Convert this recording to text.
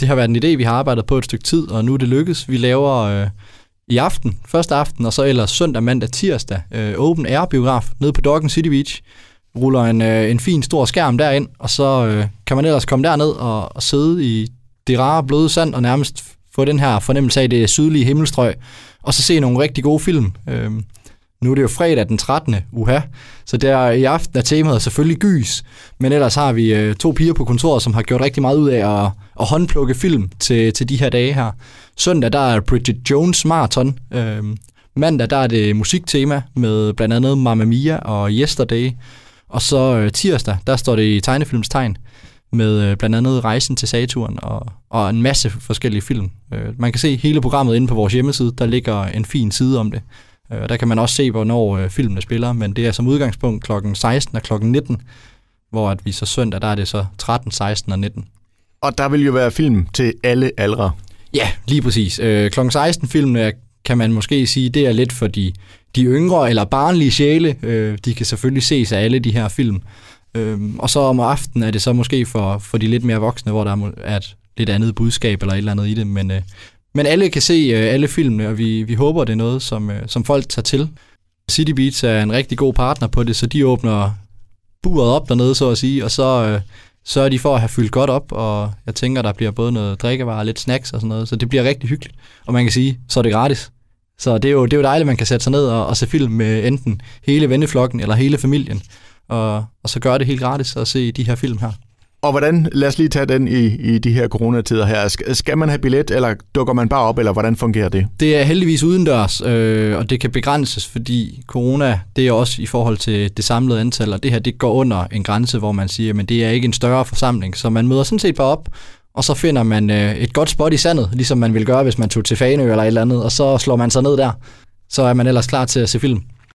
det har været en idé, vi har arbejdet på et stykke tid, og nu er det lykkes. Vi laver øh, i aften, første aften, og så ellers søndag, mandag, tirsdag, øh, Open Air Biograf nede på Doggen City Beach. Ruller en, øh, en fin stor skærm derind, og så øh, kan man ellers komme derned og, og sidde i det rare bløde sand, og nærmest få den her fornemmelse af det sydlige himmelstrøg, og så se nogle rigtig gode film. Øh, nu er det jo fredag den 13. uha, så der i aften er temaet selvfølgelig gys, men ellers har vi øh, to piger på kontoret, som har gjort rigtig meget ud af at, at håndplukke film til, til de her dage her. Søndag der er Bridget Jones Marathon. Øh, mandag der er det musiktema med blandt andet Mamma Mia og Yesterday. Og så øh, tirsdag, der står det i tegnefilmstegn med øh, blandt andet Rejsen til Saturn og, og en masse forskellige film. Øh, man kan se hele programmet inde på vores hjemmeside, der ligger en fin side om det. Øh, der kan man også se, hvornår øh, filmene spiller, men det er som udgangspunkt kl. 16 og kl. 19, hvor at vi så søndag, der er det så 13, 16 og 19. Og der vil jo være film til alle aldre. Ja, lige præcis. Øh, kl. 16 filmene kan man måske sige, det er lidt for de, de yngre eller barnlige sjæle. Øh, de kan selvfølgelig ses af alle de her film. Øh, og så om aftenen er det så måske for, for de lidt mere voksne, hvor der er et lidt andet budskab eller et eller andet i det. Men, øh, men alle kan se øh, alle filmene, og vi, vi håber, det er noget, som, øh, som folk tager til. City Beats er en rigtig god partner på det, så de åbner buret op dernede, så at sige, og så, øh, så er de for at have fyldt godt op, og jeg tænker, der bliver både noget drikkevarer, lidt snacks og sådan noget, så det bliver rigtig hyggeligt. Og man kan sige, så er det gratis. Så det er jo, det er jo dejligt, at man kan sætte sig ned og, og se film med enten hele venneflokken eller hele familien, og, og så gøre det helt gratis at se de her film her. Og hvordan, lad os lige tage den i, i de her coronatider her. Skal man have billet, eller dukker man bare op, eller hvordan fungerer det? Det er heldigvis udendørs, øh, og det kan begrænses, fordi corona, det er også i forhold til det samlede antal, og det her, det går under en grænse, hvor man siger, men det er ikke en større forsamling, så man møder sådan set bare op, og så finder man øh, et godt spot i sandet, ligesom man ville gøre, hvis man tog til Fanø eller et eller andet, og så slår man sig ned der. Så er man ellers klar til at se film.